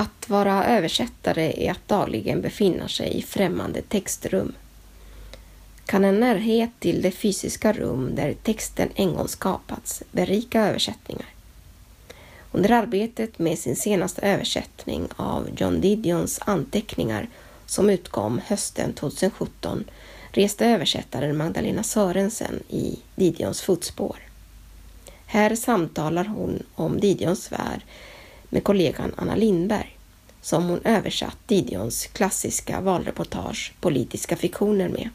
Att vara översättare är att dagligen befinna sig i främmande textrum. Kan en närhet till det fysiska rum där texten en gång skapats berika översättningar? Under arbetet med sin senaste översättning av John Didions anteckningar som utkom hösten 2017 reste översättaren Magdalena Sörensen i Didions fotspår. Här samtalar hon om Didions värld med kollegan Anna Lindberg som hon översatt Didions klassiska valreportage Politiska fiktioner med.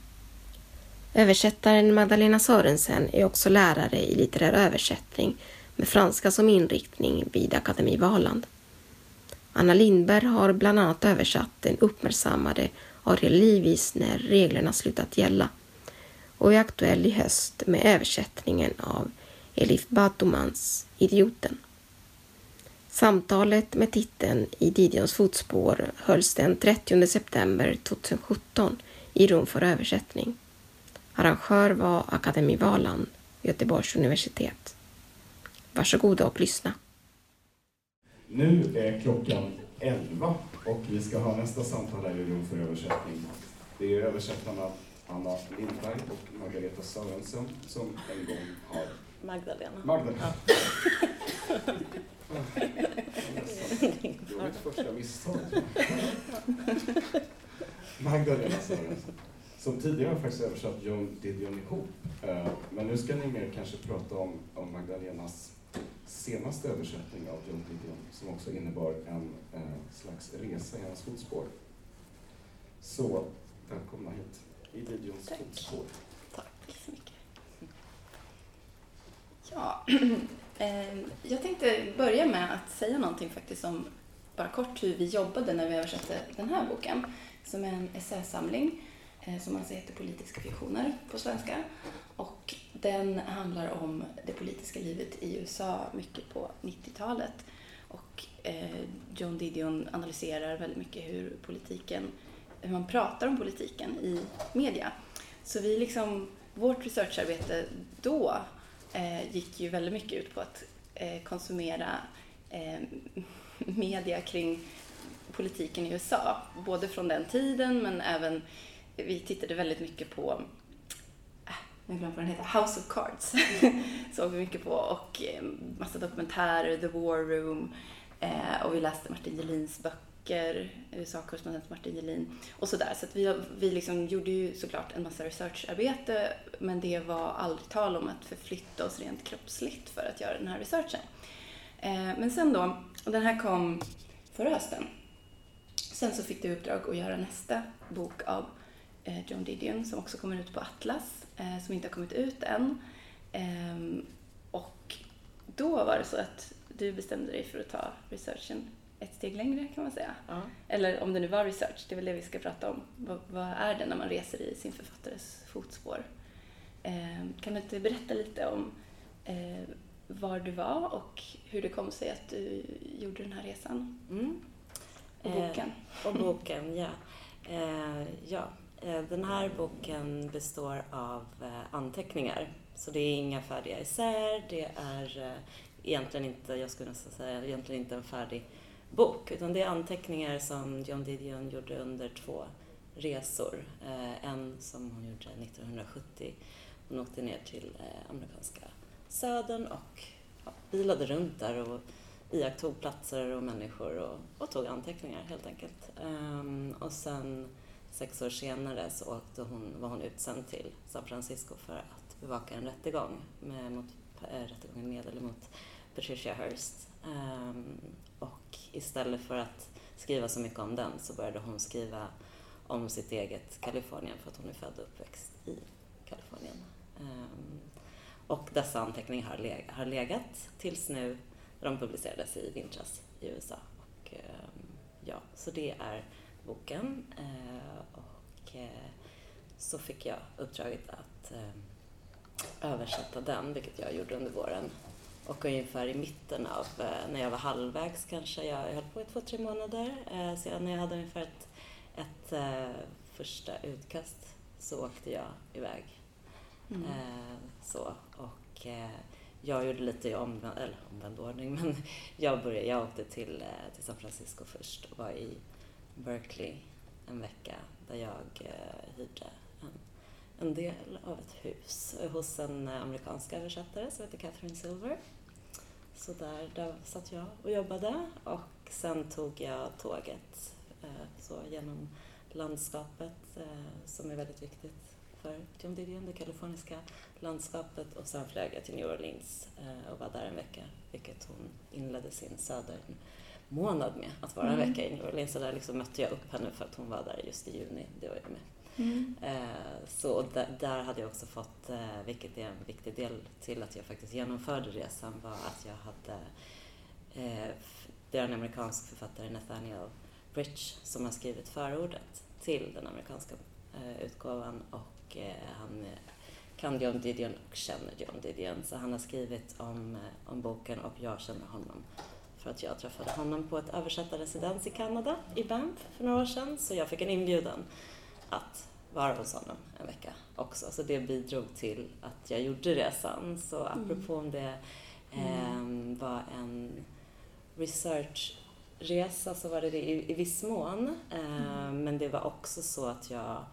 Översättaren Magdalena Sörensen är också lärare i litterär översättning med franska som inriktning vid Akademi Valand. Anna Lindberg har bland annat översatt den uppmärksammade Ariel Livis När reglerna slutat gälla och är aktuell i höst med översättningen av Elif Batumans Idioten. Samtalet med titeln I Didions fotspår hölls den 30 september 2017 i Rum för översättning. Arrangör var Akademi Valand, Göteborgs universitet. Varsågoda och lyssna. Nu är klockan 11 och vi ska ha nästa samtal här i Rum för översättning. Det är översättarna Anna Lindberg och Margareta Sörensen som en gång har... Magdalena. Magdalena. Det var mitt första misstag. Magdalena Sörensen. Som tidigare har faktiskt översatt John Didion ihop. Eh, men nu ska ni mer kanske prata om, om Magdalenas senaste översättning av John Didion som också innebar en eh, slags resa i hans fotspår. Så välkomna hit i Didions Tack. fotspår. Tack så mycket. Ja, Ehm, jag tänkte börja med att säga någonting faktiskt om, bara kort, hur vi jobbade när vi översatte den här boken. Som är en essäsamling eh, som alltså heter Politiska fiktioner på svenska. Och den handlar om det politiska livet i USA mycket på 90-talet. Och eh, John Didion analyserar väldigt mycket hur politiken, hur man pratar om politiken i media. Så vi liksom, vårt researcharbete då Eh, gick ju väldigt mycket ut på att eh, konsumera eh, media kring politiken i USA. Både från den tiden men även, vi tittade väldigt mycket på äh, jag glömde vad den heter, House of Cards. såg vi mycket på och eh, massa dokumentärer, The War Room eh, och vi läste Martin Gelins böcker, USA-korrespondent eh, Martin Gelin och sådär. Så att vi, vi liksom gjorde ju såklart en massa researcharbete men det var aldrig tal om att förflytta oss rent kroppsligt för att göra den här researchen. Eh, men sen då, och den här kom förra hösten. Sen så fick du uppdrag att göra nästa bok av eh, John Didion som också kommer ut på Atlas, eh, som inte har kommit ut än. Ehm, och då var det så att du bestämde dig för att ta researchen ett steg längre kan man säga. Ja. Eller om det nu var research, det är väl det vi ska prata om. Vad, vad är det när man reser i sin författares fotspår? Ehm, kan du inte berätta lite om eh, var du var och hur det kom sig att du gjorde den här resan? Mm. Och Eh, boken. Och boken, ja. Eh, ja. Eh, Den här boken består av eh, anteckningar. Så det är inga färdiga essäer, det är eh, egentligen inte, jag skulle nästan säga, egentligen inte en färdig bok. Utan det är anteckningar som John Didion gjorde under två resor. Eh, En som hon gjorde 1970. Hon åkte ner till eh, amerikanska södern och ja, bilade runt där och iakttog platser och människor och, och tog anteckningar helt enkelt. Ehm, och sen sex år senare så åkte hon, var hon utsänd till San Francisco för att bevaka en rättegång med, mot, eh, äh, rättegången med eller mot Patricia Hearst. Ehm, och istället för att skriva så mycket om den så började hon skriva om sitt eget Kalifornien för att hon är född och uppväxt i Kalifornien. Ehm, och dessa anteckningar har, leg- har legat tills nu de publicerades i vintras i USA. Och, ehm, ja, så det är boken. Ehm, och eh, så fick jag uppdraget att översätta den, vilket jag gjorde under våren. Och ungefär i mitten av, eh, när jag var halvvägs kanske, jag, jag höll på i två, tre månader, eh, sedan när jag hade ungefär ett, ett eh, första utkast så åkte jag iväg Mm. Eh, så, och jag gjorde lite i omvänd, eller omvänd ordning, men jag, började, jag åkte till, till San Francisco först och var i Berkeley en vecka där jag hyrde en, del av ett hus hos en amerikansk översättare som heter Catherine Silver. Så där, där satt jag och jobbade och sen tog jag tåget eh, så genom landskapet eh, som är väldigt viktigt för John Didion, det kaliforniska landskapet och sen flög jag till New Orleans eh, och var där en vecka, vilket hon inledde sin södermånad med, att vara en Mm. vecka i New Orleans. Så där liksom mötte jag upp henne för att hon var där just i juni, det var jag med. Mm. Eh, så där, där hade jag också fått, eh, vilket är en viktig del till att jag faktiskt genomförde resan, var att jag hade, eh, det är en amerikansk författare, Nathaniel Bridge, som har skrivit förordet till den amerikanska utgåvan och han kan John Didion och känner John Didion. Så han har skrivit om, om boken och jag känner honom för att jag träffade honom på ett översättarresidens i Kanada, i Banff, för några år sedan. Så jag fick en inbjudan att vara hos honom en vecka också. Så det bidrog till att jag gjorde resan. Så apropå om det ehm, var en researchresa så var det det i, i viss mån. Ehm, Men det var också så att jag,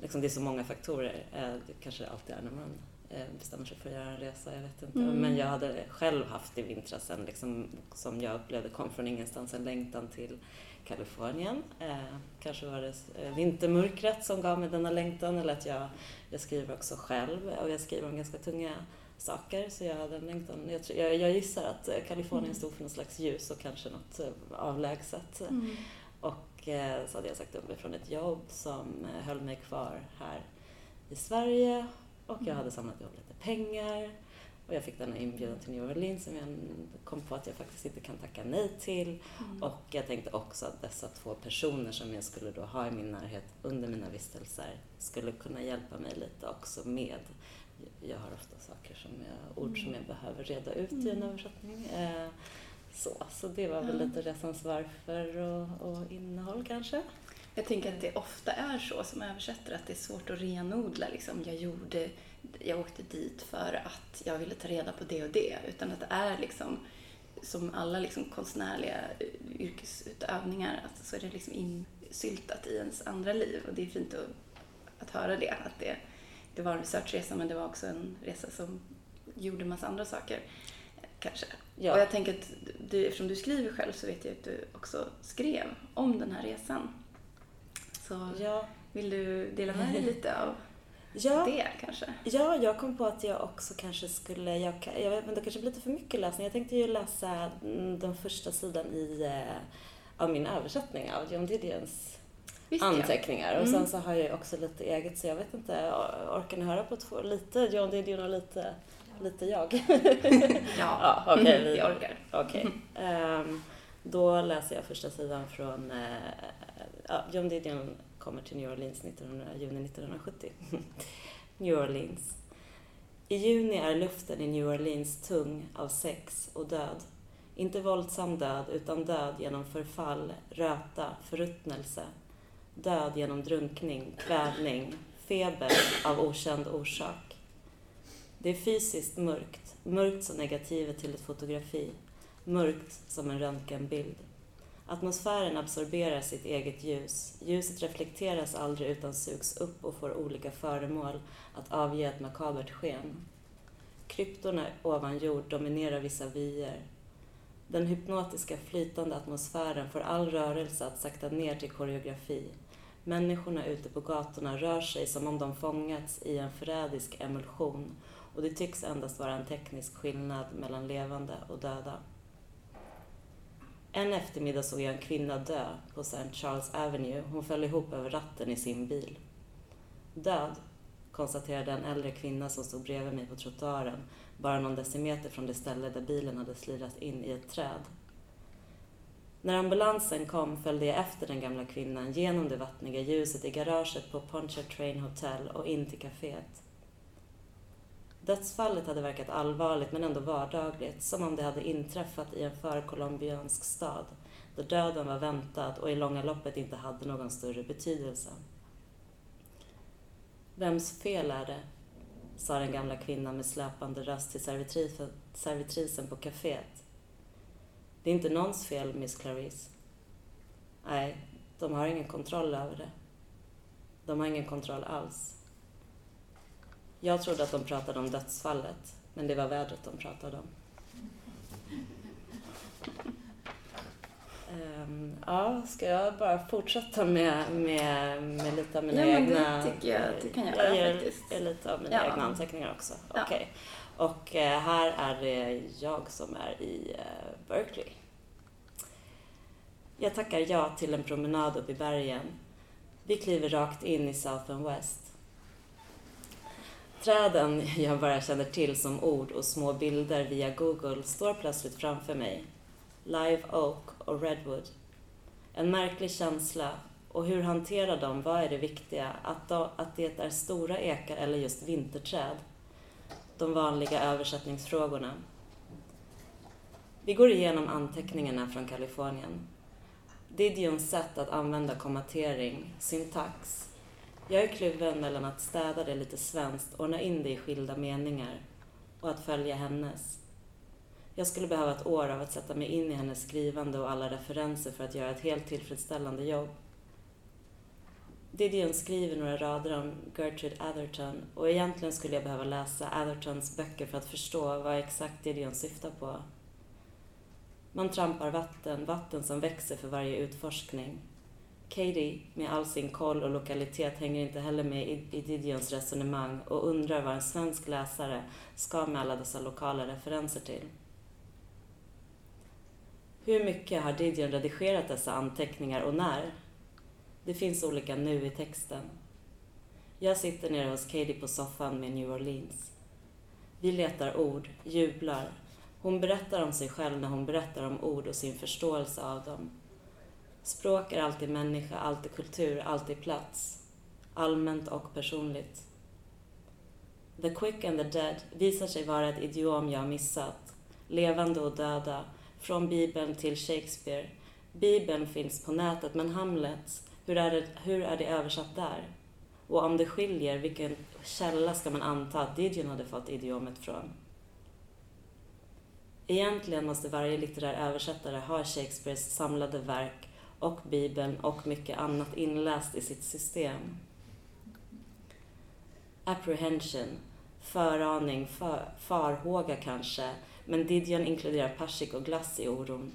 liksom det är så många faktorer, eh, det kanske alltid är när man eh, bestämmer sig för att göra en resa, jag vet inte. Mm. Men jag hade själv haft i vintras en, liksom, som jag upplevde kom från ingenstans, en längtan till Kalifornien. Eh, kanske var det eh, vintermörkret som gav mig denna längtan eller att jag, jag skriver också själv och jag skriver om ganska tunga saker så jag hade en längtan. Jag, tror- jag, jag gissar att eh, Kalifornien stod för något slags ljus och kanske något eh, avlägset. Mm. Och eh, så hade jag sagt upp mig från ett jobb som höll mig kvar här i Sverige och jag hade samlat ihop lite pengar och jag fick denna inbjudan till New Orleans som jag kom på att jag faktiskt inte kan tacka nej till. Och jag tänkte också att dessa två personer som jag skulle då ha i min närhet under mina vistelser skulle kunna hjälpa mig lite också med jag har ofta saker som jag, ord som jag behöver reda ut i en översättning. Eh, så, så det var väl lite resans varför och, och innehåll kanske. Jag tänker att det ofta är så som översättare, att det är svårt att renodla. Liksom, jag, gjorde, jag åkte dit för att jag ville ta reda på det och det. Utan att det är liksom, som alla liksom konstnärliga eh, yrkesutövningar, att så är det liksom insyltat i ens andra liv. Och det är fint att, att höra det. Att det, det var en researchresa, men det var också en resa som gjorde en massa andra saker. Kanske. Ja. Och jag tänker att du, eftersom du skriver själv så vet jag att du också skrev om den här resan. Så Ja, vill du dela med dig lite av ja, det kanske? ja, jag kom på att jag också kanske skulle, jag, jag vet men det kanske blir lite för mycket läsning. Jag tänkte ju läsa mm, den första sidan i, eh, av min översättning av John Didions Visst ja. anteckningar. Och Mm. sen så har jag ju också lite eget, så jag vet inte, or- orkar ni höra på två, lite John Didion och lite, lite jag? Ja, Ja, okej, vi- jag orkar. Okej. Ehm, då läser jag första sidan från eh, ja, John Didion kommer till New Orleans 1900, juni 1970. New Orleans. I juni är luften i New Orleans tung av sex och död. Inte våldsam död, utan död genom förfall, röta, förruttnelse. Död genom drunkning, kvävning, feber av okänd orsak. Det är fysiskt mörkt, mörkt som negativet till ett fotografi, mörkt som en röntgenbild. Atmosfären absorberar sitt eget ljus. Ljuset reflekteras aldrig utan sugs upp och får olika föremål att avge ett makabert sken. Kryptorna ovan jord dominerar vissa vyer. Den hypnotiska flytande atmosfären får all rörelse att sakta ner till koreografi. Människorna ute på gatorna rör sig som om de fångats i en förrädisk emulsion och det tycks endast vara en teknisk skillnad mellan levande och döda. En eftermiddag såg jag en kvinna dö på St. Charles Avenue. Hon föll ihop över ratten i sin bil. Död, konstaterade en äldre kvinna som stod bredvid mig på trottoaren, bara någon decimeter från det ställe där bilen hade slirat in i ett träd. När ambulansen kom följde jag efter den gamla kvinnan genom det vattniga ljuset i garaget på Pontchartrain Hotel och in till kaféet. Dödsfallet hade verkat allvarligt men ändå vardagligt, som om det hade inträffat i en förkolumbiansk stad, där döden var väntad och i långa loppet inte hade någon större betydelse. Vems fel är det? sa den gamla kvinnan med släpande röst till servitrisen, servitrisen på kaféet. Det är inte någons fel, Miss Clarice. Nej, de har ingen kontroll över det. De har ingen kontroll alls. Jag trodde att de pratade om dödsfallet, men det var vädret de pratade om. Um, ja, ska jag bara fortsätta med, med, med lite av mina ja, egna... det tycker jag att du kan göra jag ger, faktiskt. ger lite av mina Ja. egna anteckningar också. Ja. Okej. Och eh, här är det jag som är i eh, Berkeley. Jag tackar ja till en promenad upp i bergen. Vi kliver rakt in i South and West. Träden jag bara känner till som ord och små bilder via Google står plötsligt framför mig. Live Oak och Redwood. En märklig känsla och hur hanterar de, vad är det viktiga? Att, då, att det är stora ekar eller just vinterträd? De vanliga översättningsfrågorna. Vi går igenom anteckningarna från Kalifornien. Didions sätt att använda kommatering, syntax. Jag är kluven mellan att städa det lite svenskt, ordna in det i skilda meningar och att följa hennes. Jag skulle behöva ett år av att sätta mig in i hennes skrivande och alla referenser för att göra ett helt tillfredsställande jobb. Didion skriver några rader om Gertrude Atherton och egentligen skulle jag behöva läsa Athertons böcker för att förstå vad exakt Didion syftar på. Man trampar vatten, vatten som växer för varje utforskning. Katie, med all sin koll och lokalitet, hänger inte heller med i, i Didions resonemang och undrar vad en svensk läsare ska med alla dessa lokala referenser till. Hur mycket har Didion redigerat dessa anteckningar och när? Det finns olika nu i texten. Jag sitter nere hos Katie på soffan med New Orleans. Vi letar ord, jublar. Hon berättar om sig själv när hon berättar om ord och sin förståelse av dem. Språk är alltid människa, alltid kultur, alltid plats. Allmänt och personligt. The quick and the dead visar sig vara ett idiom jag missat. Levande och döda, från Bibeln till Shakespeare. Bibeln finns på nätet, men Hamlet, hur är, det, hur är det översatt där? Och om det skiljer, vilken källa ska man anta att Didion hade fått idiomet från? Egentligen måste varje litterär översättare ha Shakespeares samlade verk och Bibeln och mycket annat inläst i sitt system. Apprehension, föraning, för, farhåga kanske, men Didion inkluderar persik och glass i oron.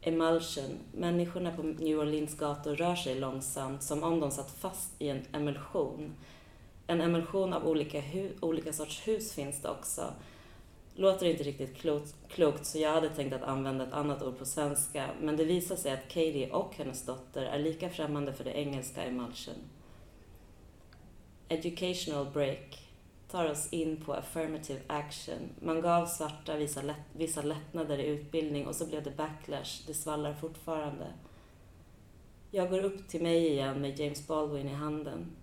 Emulsion, människorna på New Orleans gator rör sig långsamt som om de satt fast i en emulsion. En emulsion av olika, hu- olika sorts hus finns det också. Låter inte riktigt klokt, klokt så jag hade tänkt att använda ett annat ord på svenska men det visar sig att Katie och hennes dotter är lika främmande för det engelska emulsion. Educational break tar oss in på affirmative action. Man gav svarta vissa, lätt, vissa lättnader i utbildning och så blev det backlash. Det svallar fortfarande. Jag går upp till mig igen med James Baldwin i handen.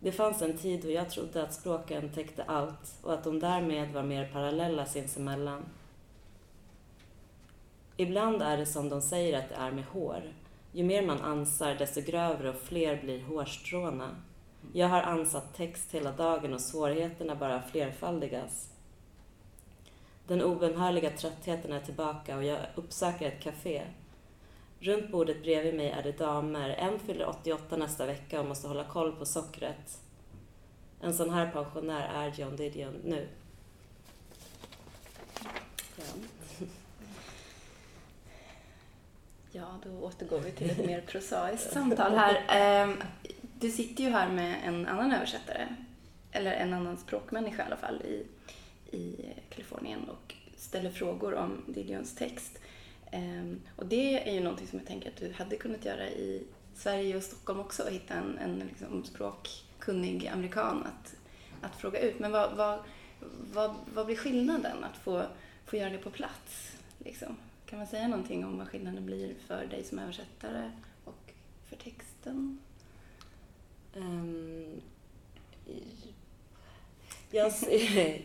Det fanns en tid då jag trodde att språken täckte allt och att de därmed var mer parallella sinsemellan. Ibland är det som de säger att det är med hår. Ju mer man ansar, desto grövre och fler blir hårstråna. Jag har ansatt text hela dagen och svårigheterna bara flerfaldigas. Den obönhörliga tröttheten är tillbaka och jag uppsöker ett café. Runt bordet bredvid mig är det damer. En fyller 88 nästa vecka och måste hålla koll på sockret. En sån här pensionär är John Didion nu. Ja. Ja, då återgår vi till ett mer prosaiskt samtal här. Ehm, du sitter ju här med en annan översättare, eller en annan språkmänniska i alla fall, i, i Kalifornien och ställer frågor om Didions text. Ehm, och det är ju någonting som jag tänker att du hade kunnat göra i Sverige och Stockholm också, och hitta en, en liksom språkkunnig amerikan att, att fråga ut. Men vad, vad, vad, vad blir skillnaden att få, få göra det på plats? Liksom? Kan man säga någonting om vad skillnaden blir för dig som översättare och för texten? Um, jag,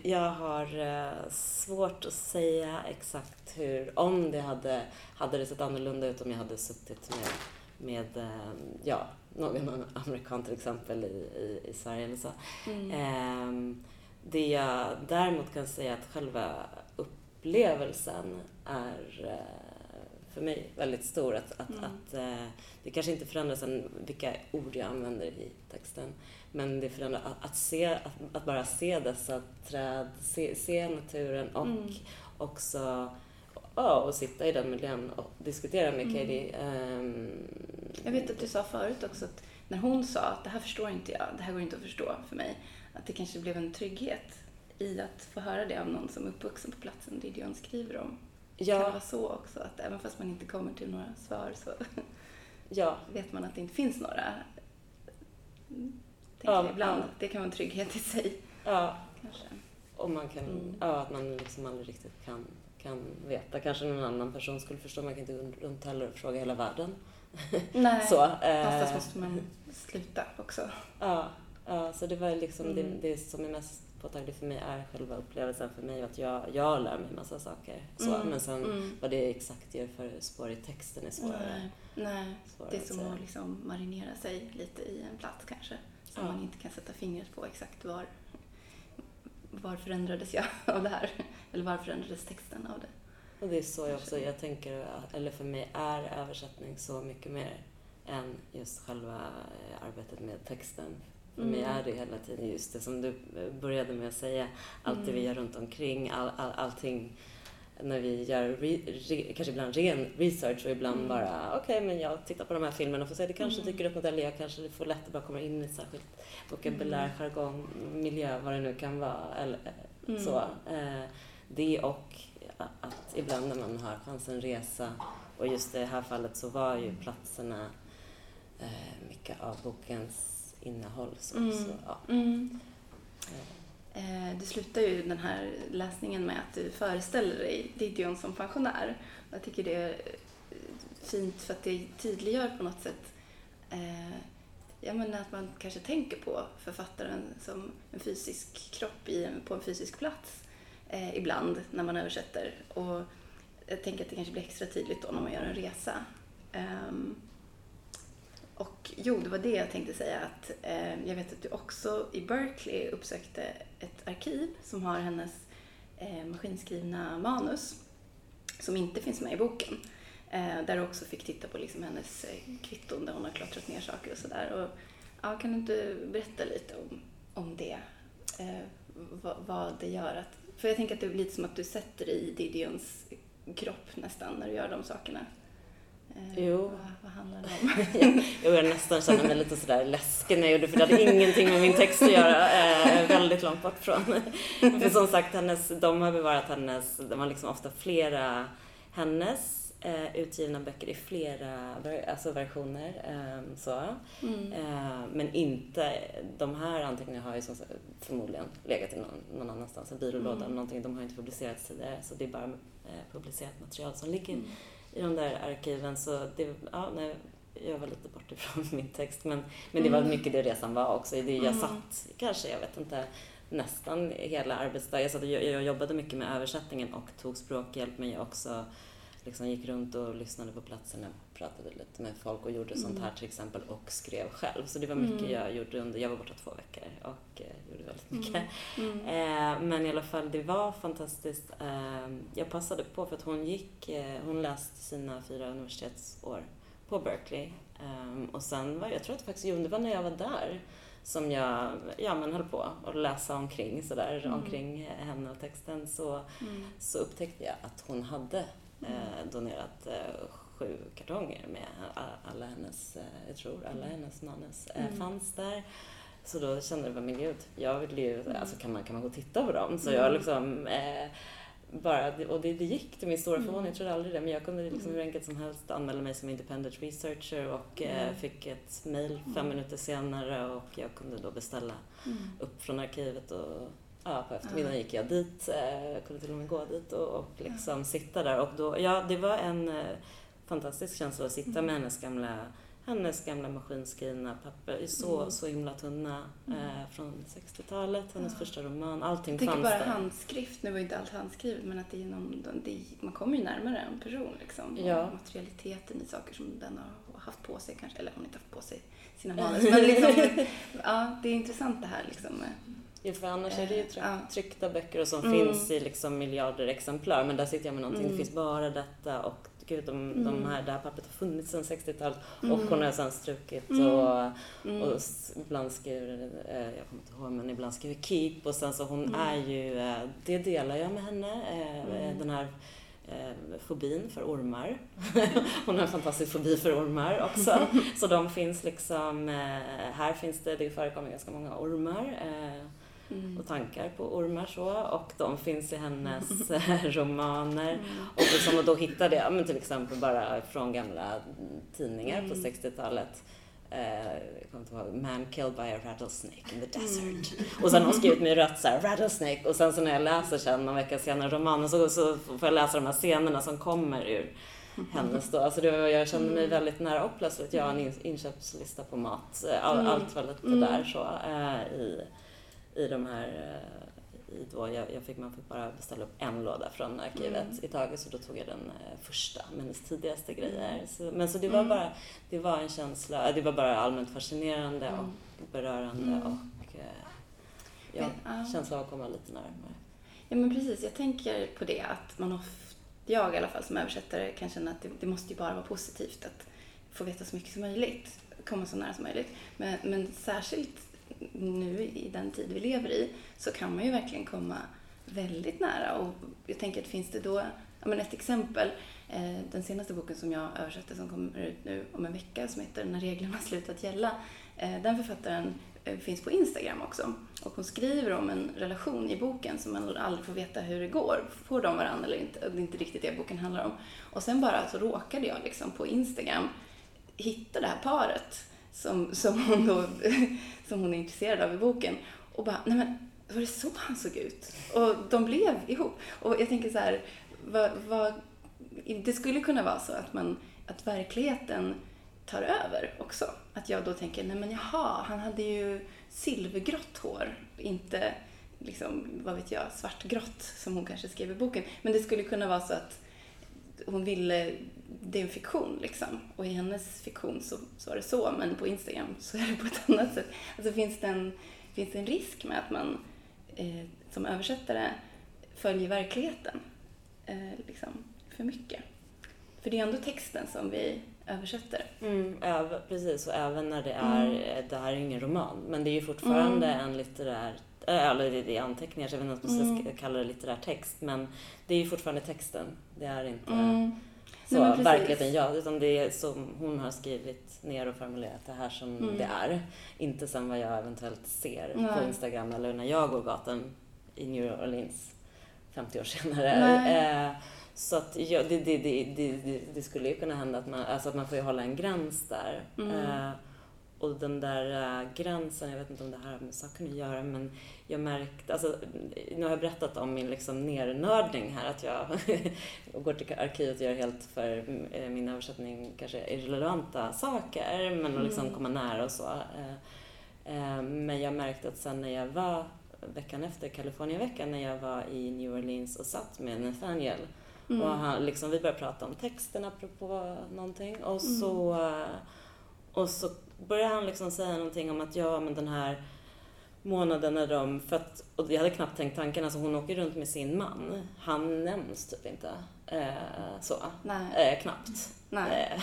jag har eh, svårt att säga exakt hur, om det hade, hade det sett annorlunda ut om jag hade suttit med, med eh, ja, någon amerikan till exempel i, i, i Sverige eller så. Mm. Ehm, det jag däremot kan säga att själva upplevelsen är eh, för mig väldigt stor. Att, att, Mm. att det kanske inte förändrar sen vilka ord jag använder i texten. Men det förändrar att, att, se, att, att bara se dessa träd, se, se naturen och Mm. också ja, och sitta i den miljön och diskutera med Mm. Katie. Ehm, Jag vet att du sa förut också att när hon sa att det här förstår inte jag, det här går inte att förstå för mig, att det kanske blev en trygghet i att få höra det av någon som är uppvuxen på platsen det Dion skriver om. Kan det ja, vara så också, att även fast man inte kommer till några svar så ja, vet man att det inte finns några. Tänker Ja, jag ibland. Det kan vara en trygghet i sig, ja, kanske. och man kan, Mm. ja, att man liksom aldrig riktigt kan, kan veta. Kanske någon annan person skulle förstå. Man kan inte gå runt heller och fråga hela världen. Nej, Så, någonstans eh, måste man sluta också. Ja, ja, så det var liksom Mm. det, det som är mest påtagligt för mig är själva upplevelsen för mig att jag, jag lär mig massa saker. Så, Mm, Men sen mm. vad det exakt gör för spår i texten är svårare. Nej, nej. svårare Det är att som säga. att liksom marinera sig lite i en plats kanske. Som man inte kan sätta fingret på exakt var, var förändrades jag av det här? Eller var förändrades texten av det? Och det är så jag också, jag tänker, eller för mig är översättning så mycket mer än just själva eh, arbetet med texten. För mig Mm. är det hela tiden just det som du eh, började med att säga, allt det vi Mm. gör runt omkring, all, all, allting när vi gör re, re, kanske ibland ren research och ibland Mm. bara okej men jag tittar på de här filmerna och får se det kanske Mm. dyker upp något eller jag kanske får lätt att bara komma in i ett särskilt vokabulär, Mm. jargong, miljö, vad det nu kan vara. Eller, eh, Mm. så. Eh, det och att ibland när man har chansen resa och just i det här fallet så var ju platserna eh, mycket av bokens innehåll. Så, Mm. så, ja. Mm. Eh, Du slutar ju den här läsningen med att du föreställer dig Didion som pensionär. Jag tycker det är eh, fint för att det tydliggör på något sätt eh, jag menar att man kanske tänker på författaren som en fysisk kropp i på en fysisk plats eh, ibland när man översätter. Och jag tänker att det kanske blir extra tydligt då när man gör en resa. Ehm, och jo, det var det jag tänkte säga att eh, jag vet att du också i Berkeley uppsökte ett arkiv som har hennes eh, maskinskrivna manus som inte finns med i boken. Eh, där du också fick titta på liksom hennes eh, kvitton där hon har klottrat ner saker och sådär. Ja, kan du inte berätta lite om, om det? Eh, vad, vad det gör att... För jag tänker att det är lite som att du sätter dig i Didions kropp nästan när du gör de sakerna. Eh, Jo. Vad, vad handlar det om? Jo, jag nästan kände mig lite sådär läskig när jag gjorde för det hade ingenting med min text att göra. Eh, väldigt långt bort från. för som sagt, hennes, de har bevarat hennes, de har liksom ofta flera, hennes eh, utgivna böcker i flera alltså versioner. Eh, så. Mm. Eh, men inte, de här anteckningarna har ju som sagt förmodligen legat i någon, någon annanstans, en byrålåda Mm. eller någonting. De har inte publicerats tidigare så det är bara eh, publicerat material som ligger Mm. I de där arkiven. Så det, ja, nej, jag var lite bort ifrån min text men, men det var Mm. mycket det resan var också. Det, jag Mm. satt kanske, jag vet inte, nästan hela arbetsdagen. Jag, satt jag, jag jobbade mycket med översättningen och tog språkhjälp men jag också liksom gick runt och lyssnade på platserna, pratade lite med folk och gjorde sånt Mm. här till exempel och skrev själv. Så det var mycket Mm. jag gjorde under, jag var borta två veckor och eh, gjorde väldigt mycket. Mm. Eh, men i alla fall, det var fantastiskt. Eh, jag passade på för att hon gick, eh, hon läste sina fyra universitetsår på Berkeley. Eh, och sen var, jag tror att det faktiskt, jo, det var när jag var där som jag, ja men höll på att läsa omkring sådär, Mm. omkring henne och texten så, Mm. så upptäckte jag att hon hade eh, donerat eh, sju kartonger med alla hennes, eh, jag tror alla hennes manus eh, Mm. fanns där. Så då kände jag men gud, jag vill ju, Mm. alltså kan man, kan man gå och titta på dem? Så Mm. jag liksom eh, bara, och det, det gick till min stora Mm. förvåning, jag trodde aldrig det, men jag kunde liksom Mm. hur enkelt som helst anmäla mig som independent researcher och eh, Mm. fick ett mail fem Mm. minuter senare och jag kunde då beställa Mm. upp från arkivet och ja, på eftermiddagen gick jag dit, eh, kunde till och med gå dit och, och liksom sitta där och då, ja det var en eh, fantastisk känsla att sitta Mm. med hennes gamla hennes gamla maskinskrivna papper, i så, Mm. så himla tunna, eh, från 60-talet, hennes Ja. första roman. Allting Jag tänker fanns bara där. handskrift, nu var ju inte allt handskrivet, men att det är någon, det, man kommer ju närmare en person liksom. Och Ja. materialiteten i saker som den har haft på sig kanske, eller hon har inte haft på sig sina manus. Men liksom, ja, det är intressant det här liksom. Ja, för annars är det ju tryck, Ja. tryckta böcker och som Mm. finns i liksom miljarder exemplar. Men där sitter jag med någonting, Mm. det finns bara detta och gud, de, de Mm. här, det här pappret har funnits sedan 60-talet och Mm. hon har sen strukit Mm. och, Mm. och s- ibland skriver, eh, jag kommer inte ihåg, men ibland skriver keep och sen så hon Mm. är ju, eh, det delar jag med henne, eh, Mm. den här eh, fobin för ormar. Hon har en fantastisk fobi för ormar också. Så de finns liksom, eh, här finns det, det förekommer ganska många ormar. Mm. och tankar på ormar så och de finns i hennes romaner. Mm. Och, och då hittade jag men till exempel bara från gamla tidningar på Mm. 60-talet. Eh, jag kommer inte ihåg, Man killed by a rattlesnake in the desert. Mm. Och sen har hon skrivit med rött så här, rattlesnake. Och sen så när jag läser sen någon vecka senare romanen så, så får jag läsa de här scenerna som kommer ur hennes då. Alltså det var, jag kände mig Mm. väldigt nära och plötsligt. Jag har en in- inköpslista på mat. eh, All, Mm. Allt var lite Mm. där så eh, i, i de här eh, i då, jag, jag fick, man fick bara beställa upp en låda från arkivet Mm. i taget så då tog jag den eh, första hennes tidigaste grejer. Så, men så det var Mm. bara, det var en känsla, eh, det var bara allmänt fascinerande Mm. och berörande Mm. och ja, Men, ja. känsla av att komma lite närmare. Ja men precis, jag tänker på det att man ofta, jag i alla fall som översättare kan känna att det, det måste ju bara vara positivt att få veta så mycket som möjligt, komma så nära som möjligt. Men, men särskilt nu i den tid vi lever i så kan man ju verkligen komma väldigt nära och jag tänker att finns det då, ja men ett exempel, eh, den senaste boken som jag översätter som kommer ut nu om en vecka som heter När reglerna slutat gälla, eh, den författaren eh, finns på Instagram också. Och hon skriver om en relation i boken som man aldrig får veta hur det går. Får de varandra eller inte? Det är inte riktigt det boken handlar om. Och sen bara så råkade jag liksom på Instagram hitta det här paret som, som, hon då, som hon är intresserad av i boken. Och bara, nej men var det så han såg ut? Och de blev ihop. Och jag tänker så här, vad, vad, det skulle kunna vara så att, man, att verkligheten tar över också. Att jag då tänker, nej men jaha, han hade ju silvergrått hår, inte liksom, vad vet jag, svartgrått som hon kanske skrev i boken. Men det skulle kunna vara så att hon ville, det är en fiktion liksom. Och i hennes fiktion så, så var det så, men på Instagram så är det på ett annat sätt. Alltså finns det en, finns det en risk med att man eh, som översättare följer verkligheten eh, liksom, för mycket? För det är ändå texten som vi översätter. Mm, precis, och även när det är, Mm. det här är ingen roman, men det är ju fortfarande Mm. en litterär, eller det är anteckningar så jag vet inte om man ska Mm. sk- kalla det litterär text, men det är ju fortfarande texten. Det är inte Mm. så Nej, verkligheten, ja, utan det är som hon har skrivit ner och formulerat det här som Mm. det är. Inte sen vad jag eventuellt ser på Nej. Instagram eller när jag går gatan i New Orleans 50 år senare. Eh, så att ja, det, det, det, det skulle ju kunna hända att man, alltså att man får ju hålla en gräns där. Mm. Eh, och den där eh, gränsen, jag vet inte om det här har med saken att göra, men jag märkte, alltså nu har jag berättat om min liksom nernördning här, att jag går till arkivet och gör helt för eh, min översättning kanske irrelevanta saker, men att liksom Mm. komma nära och så. Eh, men jag märkte att sen när jag var veckan efter Kalifornienveckan när jag var i New Orleans och satt med Nathaniel Mm. och han, liksom, vi började prata om texten apropå någonting och Mm. så, och så började han liksom säga någonting om att ja, men den här månaden när de, för att, och jag hade knappt tänkt tanken, alltså hon åker runt med sin man. Han nämns typ inte. Eh, så. Eh, knappt. Eh,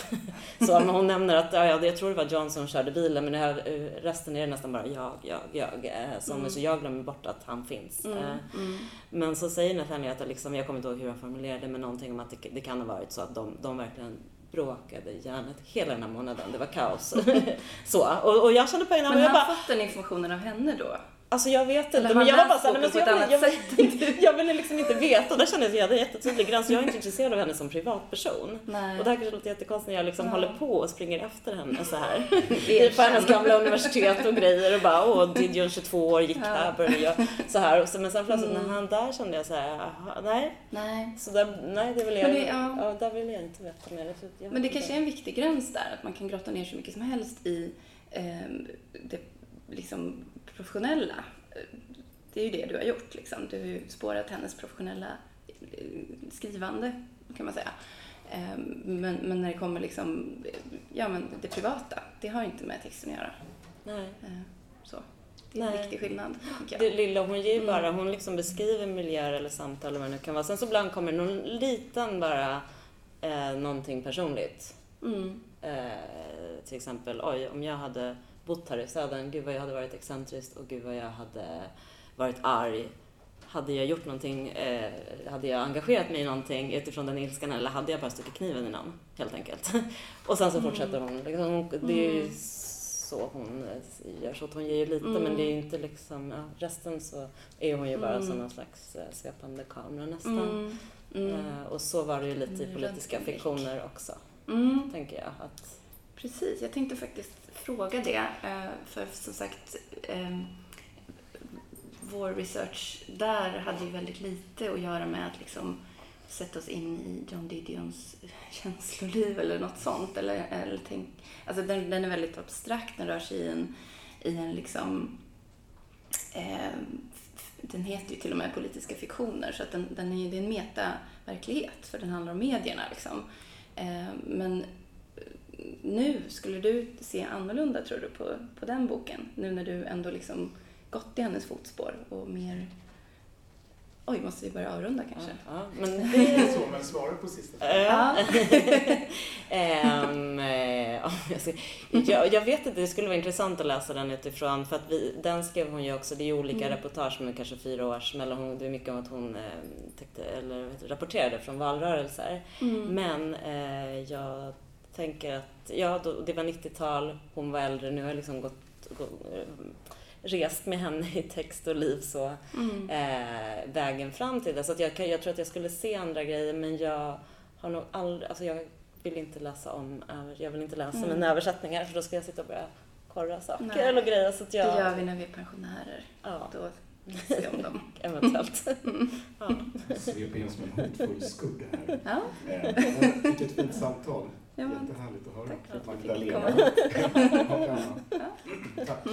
så, men hon nämner att, ja, ja, jag tror det var John som körde bilen, men här, eh, resten är det nästan bara jag, jag, jag. Eh, som, Mm. Så jag glömmer bort att han finns. Mm. Eh, Mm. men så säger Nathaniel att liksom, jag kommer inte ihåg hur han formulerade men någonting om att det, det kan ha varit så att de, de verkligen bråkade hjärnet hela den här månaden. Det var kaos. så, och, och jag kände på en Men har bara, han fått den informationen av henne då? Alltså jag vet inte, men jag var bara såhär, men så jag, på ett vill, annat jag, vill, jag ville liksom inte veta och där kände jag att jag hade en jättetydlig gräns. Jag är inte intresserad av henne som privatperson. Nej. Och det här kanske låter jättekonstigt när jag liksom Ja. håller på och springer efter henne så här. På hennes gamla universitet och grejer och bara åh, Didion 22 år gick Ja. här, började jag så här. Och så, men sen plötsligt Mm. när han där kände jag så här, aha, nej, Nej. så där, nej det vill jag, det- ja. ja. där vill jag inte veta mer. Jag Men det kanske är en viktig gräns där, att man kan grotta ner så mycket som helst i eh, det liksom professionella. Det är ju det du har gjort. Liksom. Du har ju spårat hennes professionella eh, skrivande, kan man säga. Eh, men, men när det kommer liksom, ja, men det privata, det har inte med texten att göra. Nej. Eh, så. Det är en Nej. viktig skillnad, Det lilla hon ger ju Mm. bara, hon liksom beskriver miljöer eller samtal eller vad det nu kan vara. Sen så ibland kommer någon liten bara, eh, någonting personligt. Mm. Eh, till exempel, oj, om jag hade bott här i Södern, gud vad jag hade varit excentriskt och gud vad jag hade varit arg. Hade jag gjort någonting, eh, hade jag engagerat mig i någonting utifrån den ilskan eller hade jag bara stuckit kniven i någon, helt enkelt. och sen så fortsätter hon, liksom, det är ju Mm. så hon eh, gör, så att hon ger ju lite Mm. men det är ju inte liksom, ja, resten så är hon ju bara Mm. som någon slags eh, svepande kamera nästan. Mm. Mm. Eh, och så var det ju lite i Mm, politiska fiktioner också, Mm. tänker jag. Att, Precis, jag tänkte faktiskt fråga det. Eh, för som sagt, eh, vår research där hade ju väldigt lite att göra med att liksom sätta oss in i John Didions känsloliv eller något sånt. Eller, eller tänk, alltså den, den är väldigt abstrakt, den rör sig i en, i en liksom eh, den heter ju till och med politiska fiktioner så att den, den är, ju- det är en metaverklighet för den handlar om medierna. Liksom. Eh, men nu, skulle du se annorlunda tror du på, på den boken? Nu när du ändå liksom gått i hennes fotspår och mer... Oj, måste vi börja avrunda kanske? ja, ja, men det är Så, men svara på sista Ja. Ja. Ehm, eh, ja, jag, jag, vet inte, det skulle vara intressant att läsa den utifrån för att vi, den skrev hon ju också, det är olika Mm. reportage med kanske fyra års mellan, hon- det är mycket om att hon eh, täckte, eller, rapporterade från valrörelser. Mm. Men eh, jag tänker att, ja då, det var 90-tal, hon var äldre, nu har jag liksom gått, gått eh, rest med henne i text och liv så Mm. eh, vägen fram till det. Så att jag, jag tror att jag skulle se andra grejer men jag har nog aldrig, alltså jag vill inte läsa om, jag vill inte läsa Mm. mina översättningar för då ska jag sitta och börja korra saker Nej. eller grejer så att jag... Det gör vi när vi är pensionärer. Ja, Då läser vi om dem. eventuellt. ja. Sveper in som en hotfull skugga här. Ja, Eh, Vilket fint samtal. Ja, men, Jättehärligt att höra. Tack för att Magdalena. vi fick komma. Tack.